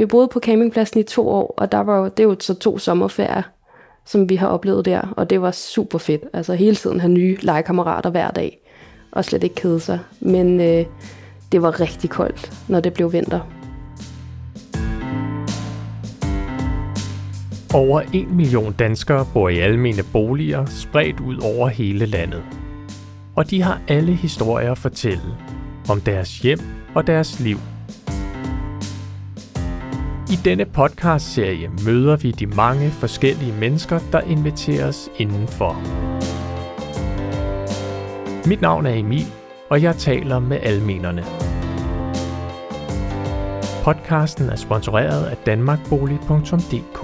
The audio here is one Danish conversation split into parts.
Vi boede på campingpladsen i to år, og der var jo, det er jo så to sommerferier, som vi har oplevet der, og det var super fedt. Altså hele tiden have nye legekammerater hver dag, og slet ikke kede sig. Men øh, det var rigtig koldt, når det blev vinter. Over en million danskere bor i almene boliger spredt ud over hele landet. Og de har alle historier at fortælle om deres hjem og deres liv. I denne podcast-serie møder vi de mange forskellige mennesker, der inviteres indenfor. Mit navn er Emil, og jeg taler med almenerne. Podcasten er sponsoreret af danmarkbolig.dk.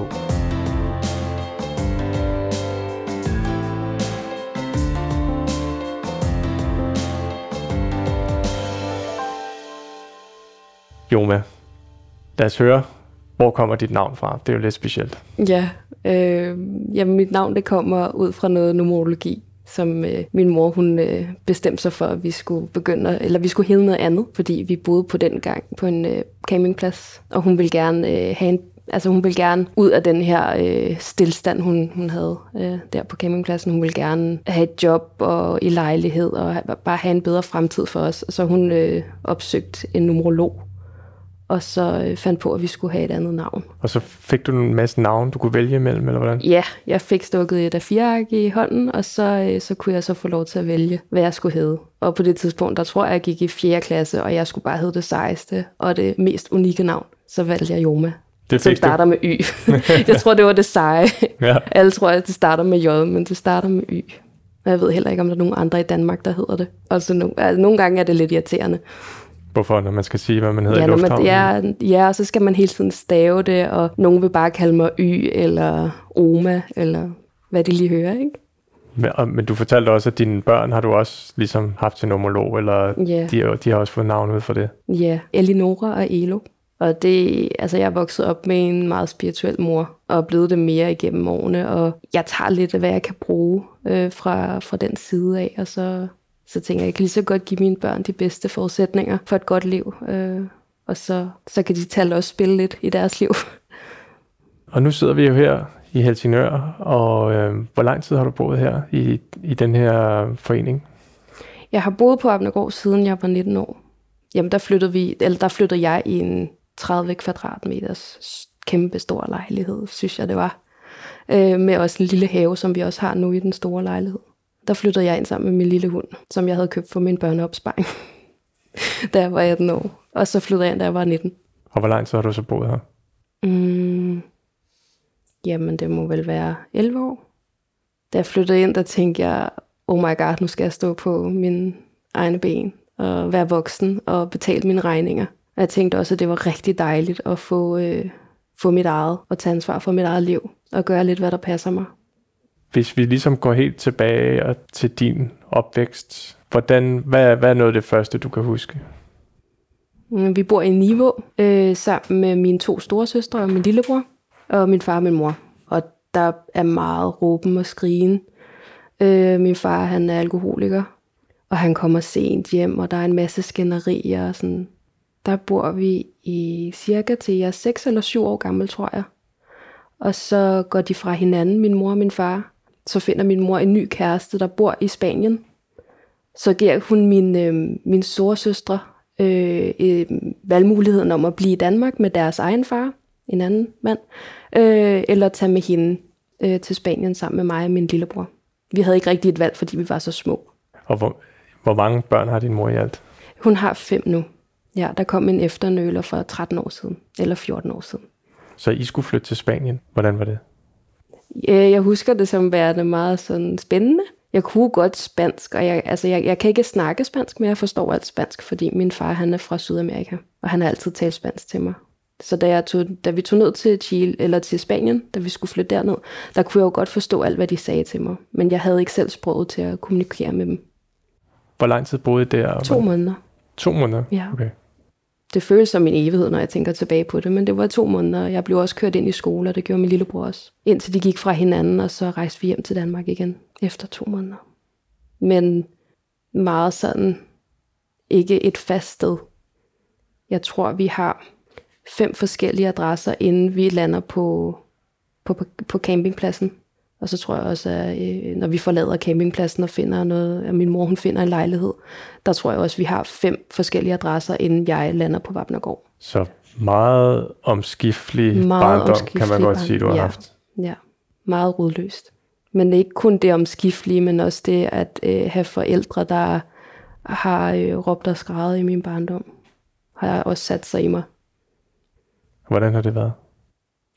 Joma, lad os høre, hvor kommer dit navn fra? Det er jo lidt specielt. Ja, øh, jamen mit navn det kommer ud fra noget numerologi, som øh, min mor hun øh, bestemte sig for, at vi skulle begynde, eller vi skulle hedde noget andet, fordi vi boede på den gang på en øh, campingplads, og hun ville gerne øh, have en Altså hun ville gerne ud af den her øh, stillstand, hun, hun havde øh, der på campingpladsen. Hun ville gerne have et job og i lejlighed og ha, bare have en bedre fremtid for os. Så hun øh, opsøgte en numerolog, og så øh, fandt på, at vi skulle have et andet navn. Og så fik du en masse navn, du kunne vælge imellem, eller hvordan? Ja, jeg fik stukket et af fire i hånden, og så, øh, så kunne jeg så få lov til at vælge, hvad jeg skulle hedde. Og på det tidspunkt, der tror jeg, jeg gik i 4. klasse, og jeg skulle bare hedde det sejeste og det mest unikke navn. Så valgte jeg Joma. Det som starter med Y. jeg tror, det var det seje. Ja. Alle tror, at det starter med J, men det starter med Y. Og jeg ved heller ikke, om der er nogen andre i Danmark, der hedder det. Altså, no, altså nogle gange er det lidt irriterende. Hvorfor, når man skal sige, hvad man hedder Ja, i lufthavnen? man, ja, ja, og så skal man hele tiden stave det, og nogen vil bare kalde mig Y, eller Oma, eller hvad de lige hører, ikke? Men, og- men du fortalte også, at dine børn har du også ligesom haft til numerolog, eller Ja. de, de har også fået navn ud for det. Ja, Elinora og Elo. Og det, altså jeg er vokset op med en meget spirituel mor, og er blevet det mere igennem årene, og jeg tager lidt af, hvad jeg kan bruge øh, fra, fra den side af, og så, så tænker jeg, jeg kan lige så godt give mine børn de bedste forudsætninger for et godt liv, øh, og så, så kan de tal også spille lidt i deres liv. Og nu sidder vi jo her i Helsingør, og øh, hvor lang tid har du boet her i, i den her forening? Jeg har boet på Abnegård siden jeg var 19 år. Jamen, der flyttede, vi, eller der flyttede jeg i en 30 kvadratmeters kæmpe stor lejlighed, synes jeg det var. Øh, med også en lille have, som vi også har nu i den store lejlighed. Der flyttede jeg ind sammen med min lille hund, som jeg havde købt for min børneopsparing, da jeg var 18 år. Og så flyttede jeg ind, da jeg var 19. Og hvor lang tid har du så boet her? Mm, jamen, det må vel være 11 år. Da jeg flyttede ind, der tænkte jeg, oh my god, nu skal jeg stå på mine egne ben og være voksen og betale mine regninger. Og jeg tænkte også, at det var rigtig dejligt at få, øh, få mit eget og tage ansvar for mit eget liv og gøre lidt, hvad der passer mig. Hvis vi ligesom går helt tilbage og til din opvækst, hvordan, hvad, hvad er noget af det første, du kan huske? Mm, vi bor i Niveau øh, sammen med mine to store søstre og min lillebror og min far og min mor. Og der er meget råben og skrigen. Øh, min far han er alkoholiker, og han kommer sent hjem, og der er en masse skænderier. Og sådan. Der bor vi i cirka til jeg er 6 eller 7 år gammel, tror jeg. Og så går de fra hinanden, min mor og min far. Så finder min mor en ny kæreste, der bor i Spanien. Så giver hun min, øh, min store søstre øh, øh, valgmuligheden om at blive i Danmark med deres egen far, en anden mand, øh, eller tage med hende øh, til Spanien sammen med mig og min lillebror. Vi havde ikke rigtig et valg, fordi vi var så små. Og hvor, hvor mange børn har din mor i alt? Hun har fem nu. Ja, der kom en efternøler for 13 år siden, eller 14 år siden. Så I skulle flytte til Spanien. Hvordan var det? Øh, Jeg husker det som værende meget sådan spændende. Jeg kunne godt spansk, og jeg, altså jeg, jeg kan ikke snakke spansk, men jeg forstår alt spansk, fordi min far han er fra Sydamerika, og han har altid talt spansk til mig. Så da, jeg tog, da vi tog ned til Chile, eller til Spanien, da vi skulle flytte derned, der kunne jeg jo godt forstå alt, hvad de sagde til mig. Men jeg havde ikke selv sproget til at kommunikere med dem. Hvor lang tid boede I der? To måneder. To måneder? Ja. Okay. Det føles som en evighed, når jeg tænker tilbage på det, men det var to måneder, og jeg blev også kørt ind i skole, og det gjorde min lillebror også. Indtil de gik fra hinanden, og så rejste vi hjem til Danmark igen efter to måneder. Men meget sådan, ikke et fast sted. Jeg tror, vi har fem forskellige adresser, inden vi lander på, på, på, på campingpladsen. Og så tror jeg også, at øh, når vi forlader campingpladsen og finder noget, at min mor hun finder en lejlighed, der tror jeg også, at vi har fem forskellige adresser, inden jeg lander på Vapnergård. Så meget omskiftelig meget barndom, omskiftelig kan man godt sige, du har ja, haft. Ja, meget rodløst. Men ikke kun det omskiftelige, men også det at øh, have forældre, der har øh, råbt og skrevet i min barndom, har også sat sig i mig. Hvordan har det været?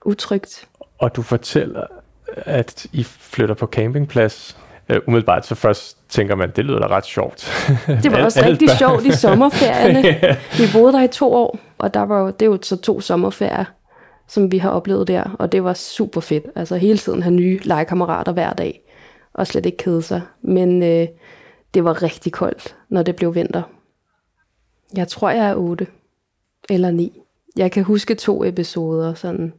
Utrygt. Og du fortæller, at I flytter på campingplads. Uh, umiddelbart så først tænker man, det lyder da ret sjovt. Det var også rigtig sjovt i sommerferierne. Vi boede der i to år, og der var det er jo så to sommerferier, som vi har oplevet der, og det var super fedt. Altså hele tiden have nye legekammerater hver dag, og slet ikke kede sig. Men øh, det var rigtig koldt, når det blev vinter. Jeg tror, jeg er 8 eller 9. Jeg kan huske to episoder, sådan,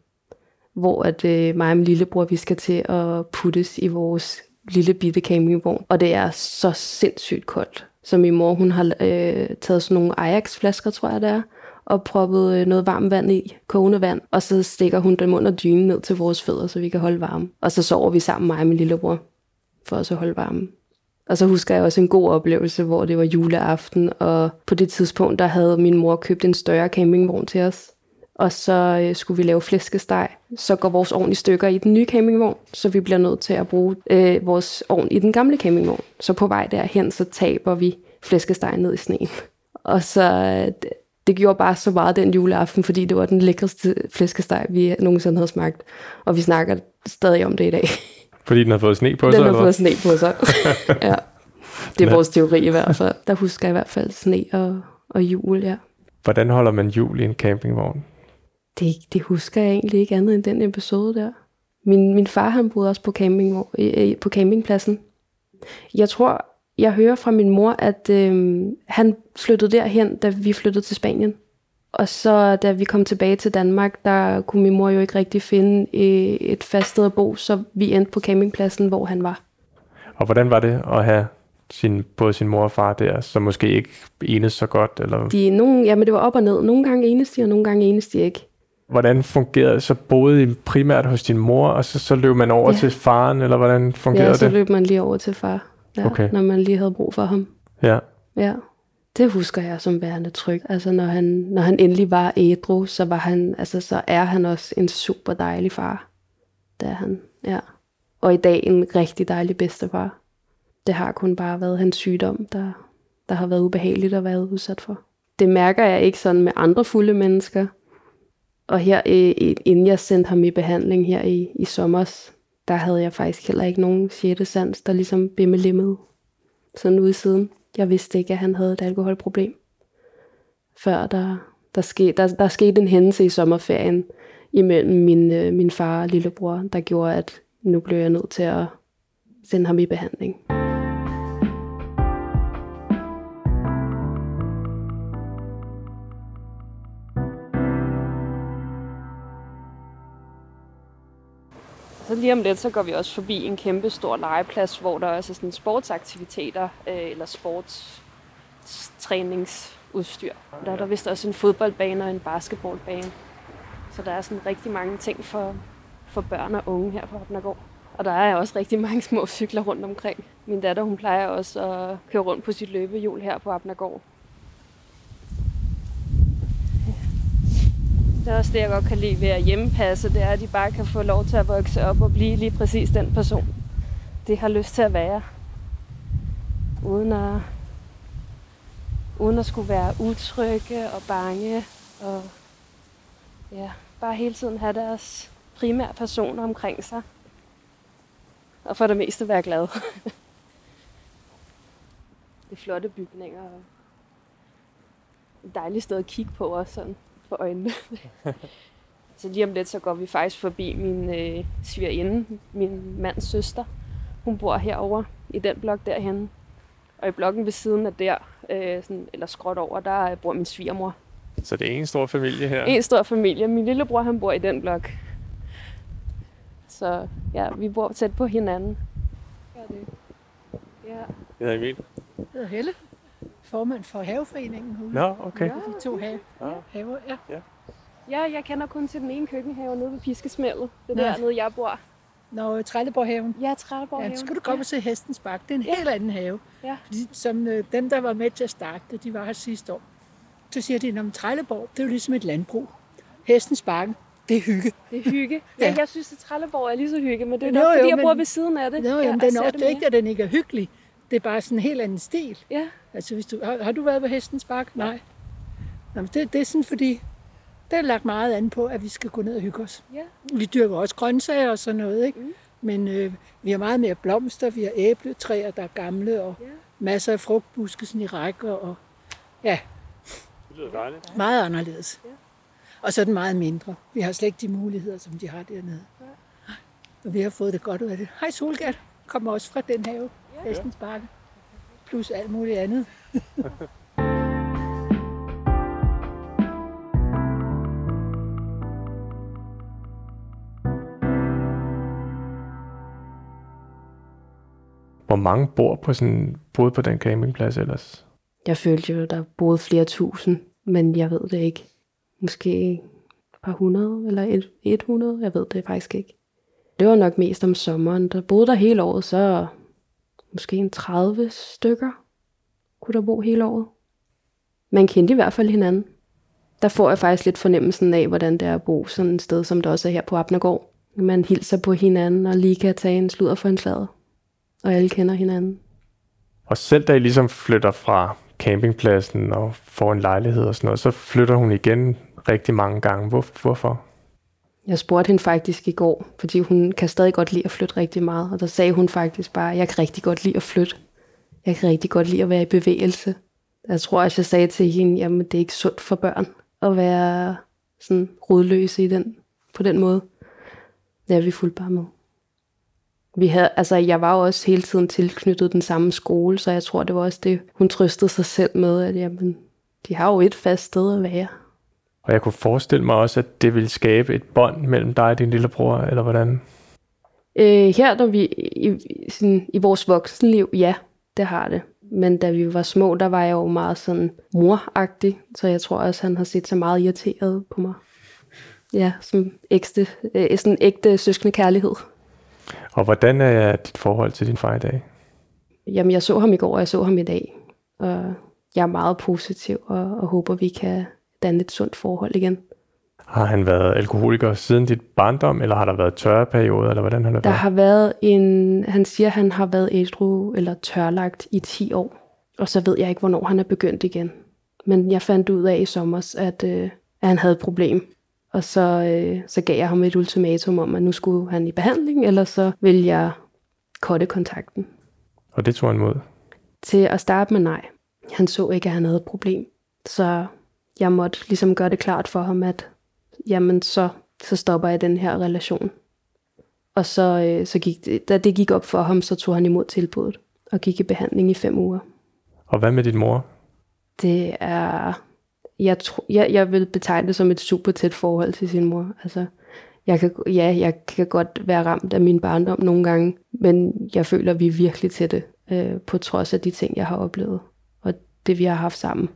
hvor at, øh, mig og min lillebror, vi skal til at puttes i vores lille bitte campingvogn. Og det er så sindssygt koldt. Så min mor, hun har øh, taget sådan nogle Ajax-flasker, tror jeg det er, og proppet øh, noget varmt vand i, kogende vand, og så stikker hun dem under dynen ned til vores fødder, så vi kan holde varme. Og så sover vi sammen, mig og min lillebror, for at holde varme. Og så husker jeg også en god oplevelse, hvor det var juleaften, og på det tidspunkt, der havde min mor købt en større campingvogn til os. Og så øh, skulle vi lave flæskesteg. Så går vores ovn i stykker i den nye campingvogn, så vi bliver nødt til at bruge øh, vores ovn i den gamle campingvogn. Så på vej derhen, så taber vi flæskesteg ned i sneen. Og så øh, det gjorde bare så meget den juleaften, fordi det var den lækreste flæskesteg, vi nogensinde havde smagt. Og vi snakker stadig om det i dag. Fordi den har fået sne på den sig? Den har eller? fået sne på sig, ja. Det er Men. vores teori i hvert fald. Der husker jeg i hvert fald sne og, og jul, ja. Hvordan holder man jul i en campingvogn? Det, det husker jeg egentlig ikke andet end den episode der. Min, min far han boede også på, camping, på campingpladsen. Jeg tror, jeg hører fra min mor, at øh, han flyttede derhen, da vi flyttede til Spanien. Og så da vi kom tilbage til Danmark, der kunne min mor jo ikke rigtig finde øh, et fast sted at bo, så vi endte på campingpladsen, hvor han var. Og hvordan var det at have sin, både sin mor og far der, som måske ikke enes så godt? Eller? De, nogen, jamen det var op og ned. Nogle gange enes de, og nogle gange enes de ikke. Hvordan fungerede det? Så boede I primært hos din mor, og så, så løb man over ja. til faren, eller hvordan fungerede det? Ja, så det? løb man lige over til far, ja, okay. når man lige havde brug for ham. Ja. Ja det husker jeg som værende tryg. Altså når han, når han endelig var ædru, så, var han, altså, så er han også en super dejlig far. Det er han, ja. Og i dag en rigtig dejlig bedstefar. Det har kun bare været hans sygdom, der, der har været ubehageligt at være udsat for. Det mærker jeg ikke sådan med andre fulde mennesker. Og her, øh, inden jeg sendte ham i behandling her i, i sommer, der havde jeg faktisk heller ikke nogen sjette sans, der ligesom bimmelimmede sådan ude siden. Jeg vidste ikke, at han havde et alkoholproblem. Før der, der, skete, der, der skete en hændelse i sommerferien imellem min, øh, min far og lillebror, der gjorde, at nu blev jeg nødt til at sende ham i behandling. Så lige om lidt, så går vi også forbi en kæmpe stor legeplads, hvor der også er sådan sportsaktiviteter øh, eller sportstræningsudstyr. Der er der vist også en fodboldbane og en basketballbane. Så der er sådan rigtig mange ting for, for børn og unge her på Hopnergård. Og der er også rigtig mange små cykler rundt omkring. Min datter hun plejer også at køre rundt på sit løbehjul her på Abnergård. Det er også det, jeg godt kan lide ved at hjemmepasse, det er, at de bare kan få lov til at vokse op og blive lige præcis den person, de har lyst til at være. Uden at, uden at skulle være utrygge og bange. Og ja, bare hele tiden have deres primære personer omkring sig. Og for det meste være glad. det er flotte bygninger og et dejligt sted at kigge på også sådan for øjnene. så lige om lidt, så går vi faktisk forbi min øh, svigerinde, min mands søster. Hun bor herover i den blok derhen. Og i blokken ved siden af der, øh, sådan, eller skråt over, der bor min svigermor. Så det er en stor familie her? En stor familie. Min lillebror, han bor i den blok. Så ja, vi bor tæt på hinanden. Ja, det. Ja. Jeg hedder Emil. Jeg hedder Helle formand for haveforeningen. Nå, okay. Ja, de to have, ja. haver, ja. ja. Ja, jeg kender kun til den ene køkkenhave nede ved Piskesmældet. Det Nå. er dernede, jeg bor. Nå, Trelleborghaven. Ja, Trelleborg Ja, så skal du komme og se Hestens Bakke. Det er en Ja. helt anden have. Ja. Fordi, som øh, dem, der var med til at starte det, de var her sidste år. Så siger de, at Trelleborg, det er jo ligesom et landbrug. Hestens Bakke, det er hygge. Det er hygge. Ja. ja. jeg synes, at Trelleborg er lige så hygge, men det er Jo, nok, fordi jo, jeg men- bor ved siden af det. Nå, jeg jamen, den ser er også, det er ikke, at den ikke er hyggelig. Det er bare sådan en helt anden stil. Ja, Altså, hvis du, har, har du været på Hestens Bakke? Nej. Nå, men det, det er sådan, fordi det er lagt meget an på, at vi skal gå ned og hygge os. ja. Vi dyrker også grøntsager og sådan noget, ikke? Mm. Men øh, vi har meget mere blomster, vi har æbletræer, der er gamle, og Ja. masser af frugtbuske sådan i rækker, og ja, Det lyder dejligt. meget anderledes. Ja. Og så er den meget mindre. Vi har slet ikke de muligheder, som de har dernede. Og vi har fået det godt ud af det. Hej Solgat, kommer også fra den have, Ja. Hestens Bakke. Plus alt muligt andet. Hvor mange bor på sådan, boede på den campingplads ellers? Jeg følte jo, der boede flere tusind, men jeg ved det ikke. Måske et par hundrede, eller et, et hundrede, jeg ved det faktisk ikke. Det var nok mest om sommeren. Der boede der hele året, så måske en 30 stykker kunne der bo hele året. Man kendte i hvert fald hinanden. Der får jeg faktisk lidt fornemmelsen af, hvordan det er at bo sådan et sted, som det også er her på Abnergård. Man hilser på hinanden og lige kan tage en sludder for en slader. Og alle kender hinanden. Og selv da I ligesom flytter fra campingpladsen og får en lejlighed og sådan noget, så flytter hun igen rigtig mange gange. Hvor, hvorfor? Jeg spurgte hende faktisk i går, fordi hun kan stadig godt lide at flytte rigtig meget. Og der sagde hun faktisk bare, jeg kan rigtig godt lide at flytte. Jeg kan rigtig godt lide at være i bevægelse. Jeg tror også, jeg sagde til hende, jamen det er ikke sundt for børn at være sådan rodløse i den, på den måde. Ja, vi fulgte bare med. Vi havde, altså, jeg var jo også hele tiden tilknyttet den samme skole, så jeg tror, det var også det, hun trøstede sig selv med, at jamen, de har jo et fast sted at være. Og jeg kunne forestille mig også, at det ville skabe et bånd mellem dig og din lillebror, eller hvordan? Øh, her, når vi i, sådan, i vores voksenliv, ja, det har det. Men da vi var små, der var jeg jo meget sådan moragtig, så jeg tror også, han har set så meget irriteret på mig. Ja, som ægte, øh, sådan ægte søskende kærlighed. Og hvordan er dit forhold til din far i dag? Jamen, jeg så ham i går, og jeg så ham i dag. Og jeg er meget positiv, og, og håber, vi kan danne et sundt forhold igen. Har han været alkoholiker siden dit barndom, eller har der været tørre perioder, eller hvordan har det Der været? har været en, han siger, han har været ædru eller tørlagt i 10 år. Og så ved jeg ikke, hvornår han er begyndt igen. Men jeg fandt ud af i sommer, at, øh, at han havde et problem. Og så, øh, så gav jeg ham et ultimatum om, at nu skulle han i behandling, eller så ville jeg korte kontakten. Og det tog han mod. Til at starte med nej. Han så ikke, at han havde et problem. Så jeg måtte ligesom gøre det klart for ham, at jamen så, så stopper jeg den her relation. Og så, øh, så gik det, da det gik op for ham, så tog han imod tilbuddet og gik i behandling i fem uger. Og hvad med din mor? Det er, jeg, tro, jeg, jeg vil betegne det som et super tæt forhold til sin mor. Altså, jeg kan, ja, jeg kan godt være ramt af min barndom nogle gange, men jeg føler, at vi er virkelig tætte, øh, på trods af de ting, jeg har oplevet, og det, vi har haft sammen.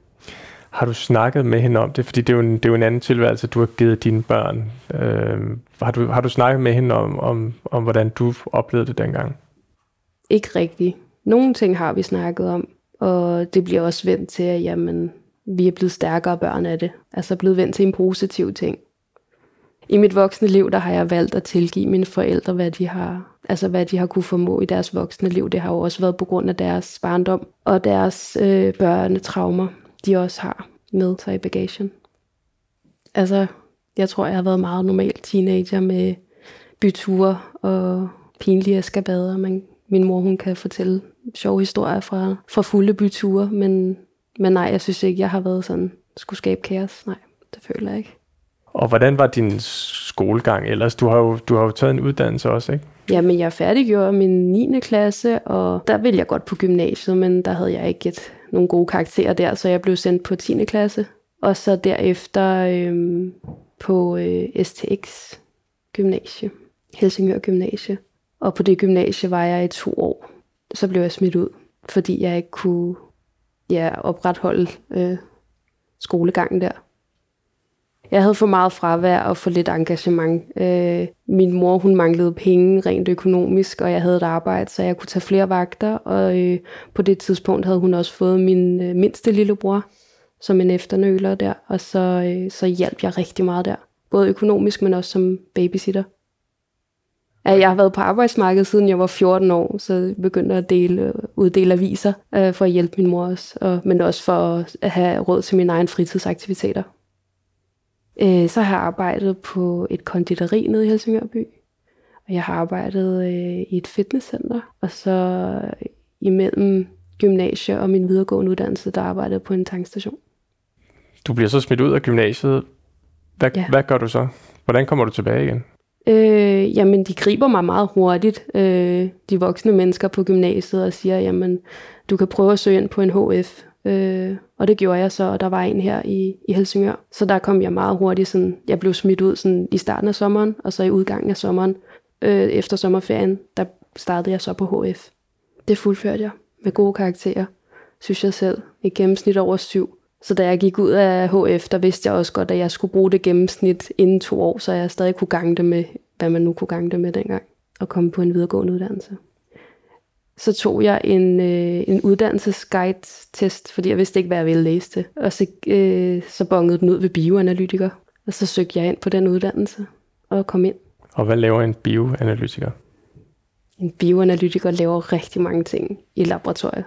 Har du snakket med hende om det? Fordi det er jo en, det er jo en anden tilværelse, du har givet dine børn. Øh, har, du, har du snakket med hende om, om, om, hvordan du oplevede det dengang? Ikke rigtigt. Nogle ting har vi snakket om, og det bliver også vendt til, at jamen, vi er blevet stærkere børn af det. Altså blevet vendt til en positiv ting. I mit voksne liv, der har jeg valgt at tilgive mine forældre, hvad de har, altså hvad de har kunne formå i deres voksne liv. Det har jo også været på grund af deres barndom og deres øh, børnetraumer, de også har med sig i bagagen. Altså, jeg tror, jeg har været meget normal teenager med byture og pinlige eskabader. Man, min mor, hun kan fortælle sjove historier fra, fra fulde byture, men, men nej, jeg synes ikke, jeg har været sådan, skulle skabe kaos. Nej, det føler jeg ikke. Og hvordan var din skolegang ellers? Du har jo, du har jo taget en uddannelse også, ikke? Jamen, jeg færdiggjorde min 9. klasse, og der ville jeg godt på gymnasiet, men der havde jeg ikke et, nogle gode karakterer der, så jeg blev sendt på 10. klasse. Og så derefter øhm, på øh, STX gymnasie, Helsingør Gymnasie. Og på det gymnasie var jeg i to år. Så blev jeg smidt ud, fordi jeg ikke kunne ja, opretholde øh, skolegangen der. Jeg havde for meget fravær og for lidt engagement. Øh, min mor, hun manglede penge rent økonomisk, og jeg havde et arbejde, så jeg kunne tage flere vagter. Og øh, på det tidspunkt havde hun også fået min øh, mindste lillebror som en efternøler der, og så, øh, så hjalp jeg rigtig meget der. Både økonomisk, men også som babysitter. Jeg har været på arbejdsmarkedet siden jeg var 14 år, så jeg begyndte at dele, uddele aviser øh, for at hjælpe min mor også, og, men også for at have råd til mine egne fritidsaktiviteter. Øh, så har jeg arbejdet på et konditori nede i Helsingør by, og jeg har arbejdet øh, i et fitnesscenter, og så imellem gymnasie og min videregående uddannelse, der arbejdede jeg på en tankstation. Du bliver så smidt ud af gymnasiet. Hvad, ja. hvad gør du så? Hvordan kommer du tilbage igen? Øh, jamen, de griber mig meget hurtigt, øh, de voksne mennesker på gymnasiet, og siger, jamen, du kan prøve at søge ind på en HF. Øh, og det gjorde jeg så, og der var en her i, i Helsingør. Så der kom jeg meget hurtigt, sådan, jeg blev smidt ud sådan, i starten af sommeren, og så i udgangen af sommeren, øh, efter sommerferien, der startede jeg så på HF. Det fuldførte jeg med gode karakterer, synes jeg selv. Et gennemsnit over syv. Så da jeg gik ud af HF, der vidste jeg også godt, at jeg skulle bruge det gennemsnit inden to år, så jeg stadig kunne gange det med, hvad man nu kunne gange det med dengang, og komme på en videregående uddannelse. Så tog jeg en, øh, en uddannelsesguide-test, fordi jeg vidste ikke, hvad jeg ville læse til. Og så, øh, så bongede den ud ved bioanalytiker, og så søgte jeg ind på den uddannelse og kom ind. Og hvad laver en bioanalytiker? En bioanalytiker laver rigtig mange ting i laboratoriet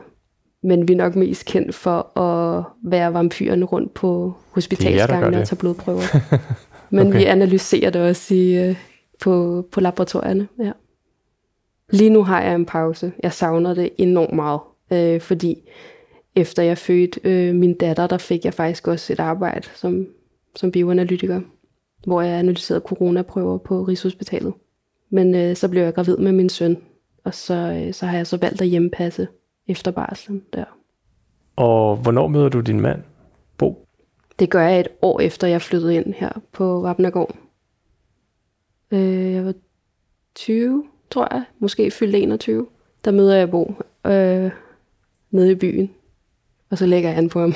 men vi er nok mest kendt for at være vampyrerne rundt på hospitalsgangene og tage blodprøver. men okay. vi analyserer det også i, øh, på, på laboratorierne. Ja. Lige nu har jeg en pause. Jeg savner det enormt meget, øh, fordi efter jeg fødte øh, min datter, der fik jeg faktisk også et arbejde som, som bioanalytiker, hvor jeg analyserede coronaprøver på Rigshospitalet. Men øh, så blev jeg gravid med min søn, og så, øh, så har jeg så valgt at hjemmepasse efter barslen der. Og hvornår møder du din mand, Bo? Det gør jeg et år efter, jeg flyttede ind her på Vapnagård. Øh, jeg var 20, tror jeg. Måske fyldte 21. Der møder jeg Bo øh, nede i byen. Og så lægger jeg an på ham.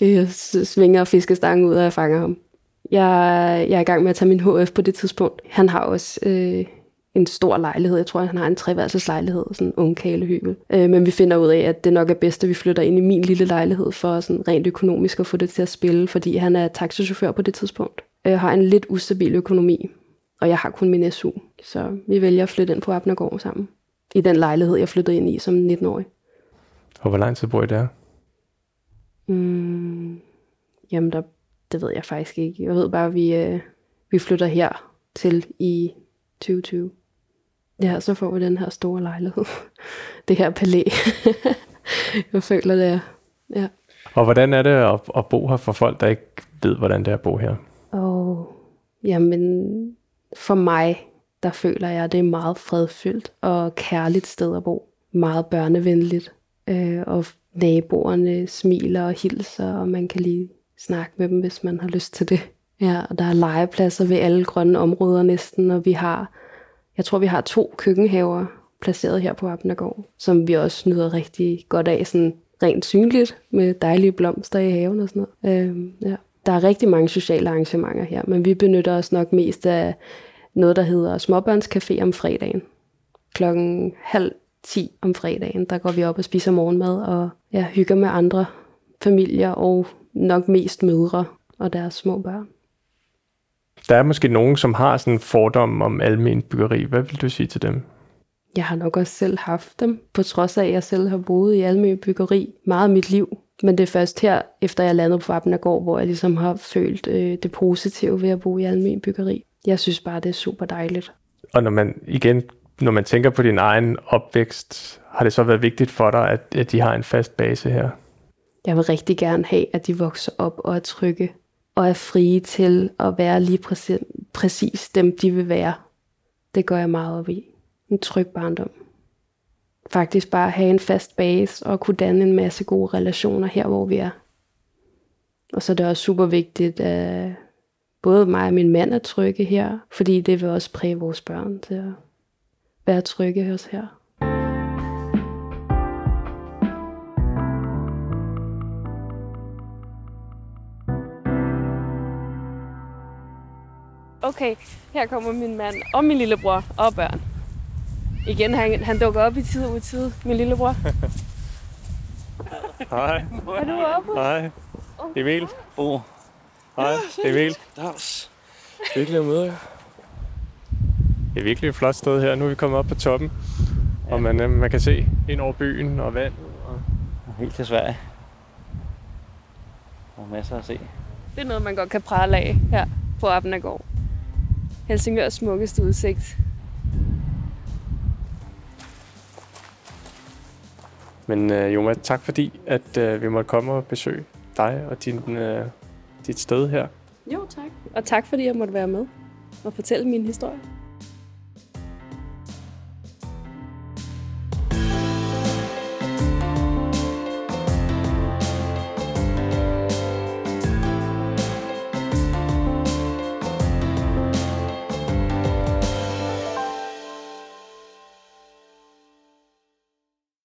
jeg svinger fiskestangen ud, og jeg fanger ham. Jeg, jeg er i gang med at tage min HF på det tidspunkt. Han har også øh, en stor lejlighed. Jeg tror, han har en treværelseslejlighed, sådan en ung kælehyvel. Øh, men vi finder ud af, at det nok er bedst, at vi flytter ind i min lille lejlighed for sådan rent økonomisk at få det til at spille, fordi han er taxichauffør på det tidspunkt. Øh, har en lidt ustabil økonomi, og jeg har kun min SU. Så vi vælger at flytte ind på Abnergård sammen. I den lejlighed, jeg flyttede ind i som 19-årig. Og hvor lang tid bor I der? Mm, jamen, der, det ved jeg faktisk ikke. Jeg ved bare, at vi, øh, vi flytter her til i 2020. Ja, så får vi den her store lejlighed. Det her palæ. jeg føler det er. Ja. Og hvordan er det at, at bo her for folk, der ikke ved, hvordan det er at bo her? Oh, jamen, for mig, der føler jeg, at det er meget fredfyldt og kærligt sted at bo. Meget børnevenligt. Øh, og naboerne smiler og hilser, og man kan lige snakke med dem, hvis man har lyst til det. Ja, og der er legepladser ved alle grønne områder næsten, og vi har jeg tror, vi har to køkkenhaver placeret her på Abnergård, som vi også nyder rigtig godt af, sådan rent synligt, med dejlige blomster i haven og sådan noget. Øh, ja. Der er rigtig mange sociale arrangementer her, men vi benytter os nok mest af noget, der hedder Småbørnscafé om fredagen. Klokken halv ti om fredagen, der går vi op og spiser morgenmad og ja, hygger med andre familier og nok mest mødre og deres små børn. Der er måske nogen, som har sådan en fordom om almen byggeri. Hvad vil du sige til dem? Jeg har nok også selv haft dem, på trods af, at jeg selv har boet i almen byggeri meget af mit liv. Men det er først her, efter jeg landede på Vapnagård, hvor jeg ligesom har følt øh, det positive ved at bo i almen byggeri. Jeg synes bare, det er super dejligt. Og når man igen, når man tænker på din egen opvækst, har det så været vigtigt for dig, at, at de har en fast base her? Jeg vil rigtig gerne have, at de vokser op og er trygge og er frie til at være lige præcis, præcis dem, de vil være. Det gør jeg meget op i. En tryg barndom faktisk bare have en fast base og kunne danne en masse gode relationer her, hvor vi er. Og så er det også super vigtigt, at både mig og min mand er trygge her, fordi det vil også præge vores børn til at være trygge hos her. Okay, her kommer min mand og min lillebror og børn. Igen, han, han dukker op i tid og utid, min lillebror. Hej. Er du oppe? Hej. Emil. Bo. Hej. Emil. Dags. Hyggeligt at møde jer. Det er virkelig et flot sted her. Nu er vi kommet op på toppen. Og man, øh, man kan se ind over byen og vandet. Og... Helt til Sverige. Er masser at se. Det er noget, man godt kan prale af her på Appnagård. Helsingørs smukkeste udsigt. Men øh, Joma, tak fordi, at øh, vi måtte komme og besøge dig og din, øh, dit sted her. Jo, tak. Og tak fordi jeg måtte være med og fortælle min historie.